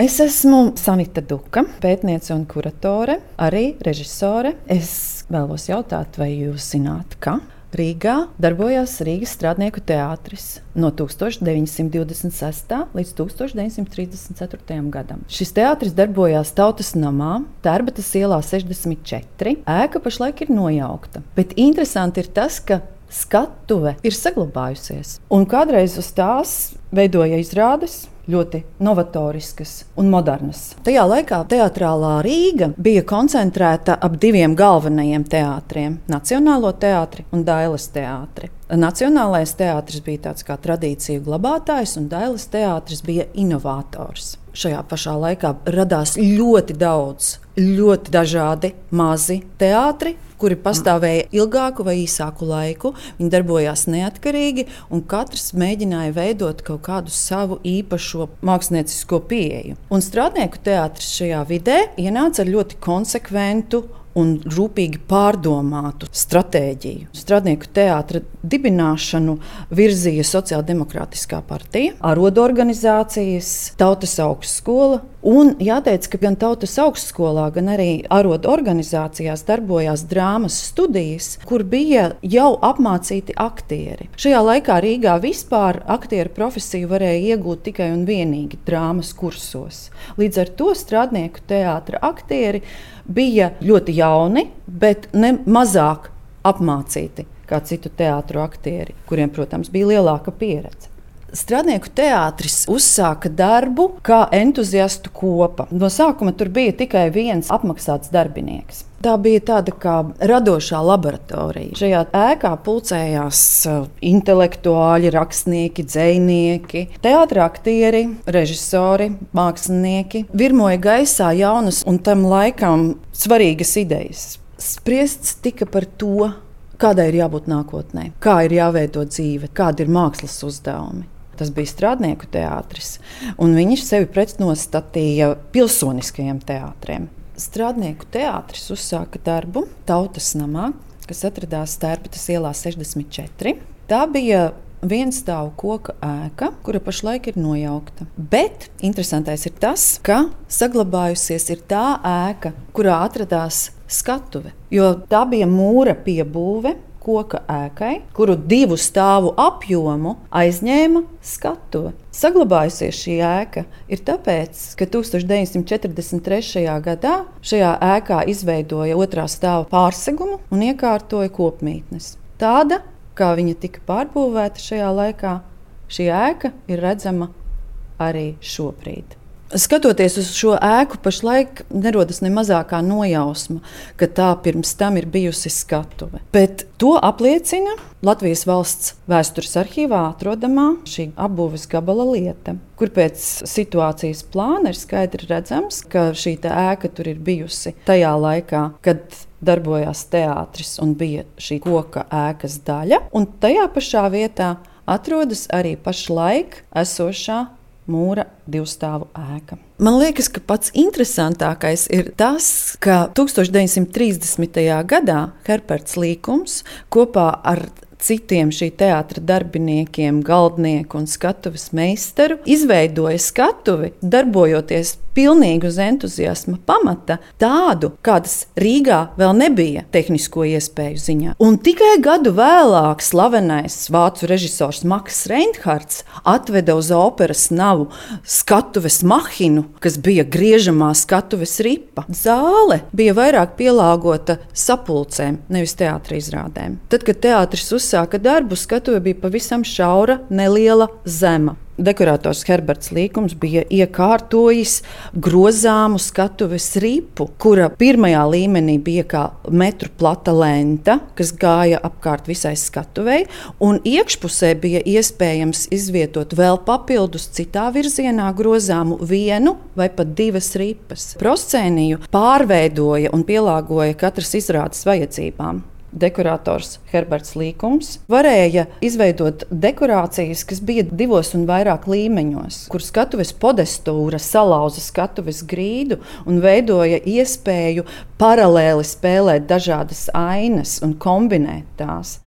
Es esmu Sanita Duka, pētniece un kuratore, arī režisore. Es vēlos jautāt, vai jūs zināt, ka Rīgā darbojās Rīgas strādnieku teātris no 1926. līdz 1934. gadam. Šis teātris darbojās Tautas namā, Tērbatas ielā 64. Ēka pašlaik ir nojaukta. Bet interesanti ir tas, ka skatuve ir saglabājusies. Un kādreiz uz tās veidoja izrādes. Ļoti novatoriskas un modernas. Tajā laikā teātrālā Rīga bija koncentrēta ap diviem galvenajiem teātriem - Nacionālo teātri un Dailas teātri. Nacionālais teātris bija tāds kā tradīciju glabātājs, un Dailas teātris bija inovators. Šajā pašā laikā radās ļoti daudz, ļoti dažādi mazi teātri, kuri pastāvēja ilgāku vai īsāku laiku. Viņi darbojās neatkarīgi, un katrs mēģināja veidot kaut kādu savu īpašo māksliniecisko pieeju. Un strādnieku teātris šajā vidē ienāca ar ļoti konsekventu un rūpīgi pārdomātu stratēģiju. Strādnieku teātra dibināšanu virzīja Sociāldemokrātiskā partija, arodu organizācijas, Tautas augstskola. Un jāteic, ka gan Tautas augstskolā, gan arī arodu organizācijās darbojās drāmas studijas, kur bija jau apmācīti aktieri. Šajā laikā Rīgā vispār aktieru profesiju varēja iegūt tikai un vienīgi drāmas kursos. Līdz ar to strādnieku teātra aktieri bija ļoti jauni, bet ne mazāk apmācīti kā citu teātru aktieri, kuriem, protams, bija lielāka pieredze. Strādnieku teātris uzsāka darbu kā entuziastu kopa. No sākuma tur bija tikai viens apmaksāts darbinieks. Tā bija tāda kā radošā laboratorija. Šajā ēkā pulcējās uh, intelektuāļi, rakstnieki, dzinieki, teātris, aktieri, režisori, mākslinieki. Virmoja gaisā jaunas un tam laikam svarīgas idejas. Spriests tika par to, kādai ir jābūt nākotnē, kā ir jāveido dzīve, kādi ir mākslas uzdevumi. Tas bija strādnieku teātris, viņi sevi pretnostatīja pilsoniskajiem teātriem. Strādnieku teātris uzsāka darbu Tautas namā, kas atradās Stērpatas ielā 64. Tā bija viena stāvu koka ēka, kura pašlaik ir nojaukta. Bet interesantais ir tas, ka saglabājusies ir tā ēka, kurā atradās skatuve. Jo tā bija mūra piebūve, koka ēkai, kuru divu stāvu apjomu aizņēma skatuve. Saglabājusies šī ēka ir tāpēc, ka 1943. gadā šajā ēkā izveidoja otrā stāva pārsegumu un iekārtoja kopmītnes. Tāda, kā viņa tika pārbūvēta šajā laikā, šī ēka ir redzama arī šobrīd. Skatoties uz šo ēku, pašlaik nerodas ne mazākā nojausma, ka tā pirms tam ir bijusi skatuve. Bet to apliecina Latvijas valsts vēstures arhīvā atrodamā šī apbūves gabala lieta, kur pēc situācijas plāna ir skaidri redzams, ka šī ēka tur ir bijusi tajā laikā, kad darbojās teātris un bija šī koka ēkas daļa, un tajā pašā vietā atrodas arī pašlaik esošā mūra divstāvu ēka. Man liekas, ka pats interesantākais ir tas, ka 1930. gadā Herberts Līkums kopā ar citiem šī teātra darbiniekiem, galdnieku un skatuves meistaru, izveidoja skatuvi, darbojoties pilnīgi uz entuziasma pamata, tādu, kādas Rīgā vēl nebija tehnisko iespēju ziņā. Un tikai gadu vēlāk slavenais vācu režisors Maks Reinhards atveda uz operas navu skatuves mahinu, kas bija griežamā skatuves ripa. Zāle bija vairāk pielāgota sapulcēm, nevis teātris izrādēm. Tad, kad teātris uzsāka darbu, skatuve bija pavisam šaura, neliela zema. Dekorators Herberts Līkums bija iekārtojis grozāmu skatuves ripu, kura pirmajā līmenī bija kā metru plata lenta, kas gāja apkārt visai skatuvei, un iekšpusē bija iespējams izvietot vēl papildus citā virzienā grozāmu vienu vai pat divas ripas. Proscēniju pārveidoja un pielāgoja katras izrādes vajadzībām dekorators Herberts Līkums varēja izveidot dekorācijas, kas bija divos un vairāk līmeņos, kur skatuves podestūra salauza skatuves grīdu un veidoja iespēju paralēli spēlēt dažādas ainas un kombinēt tās.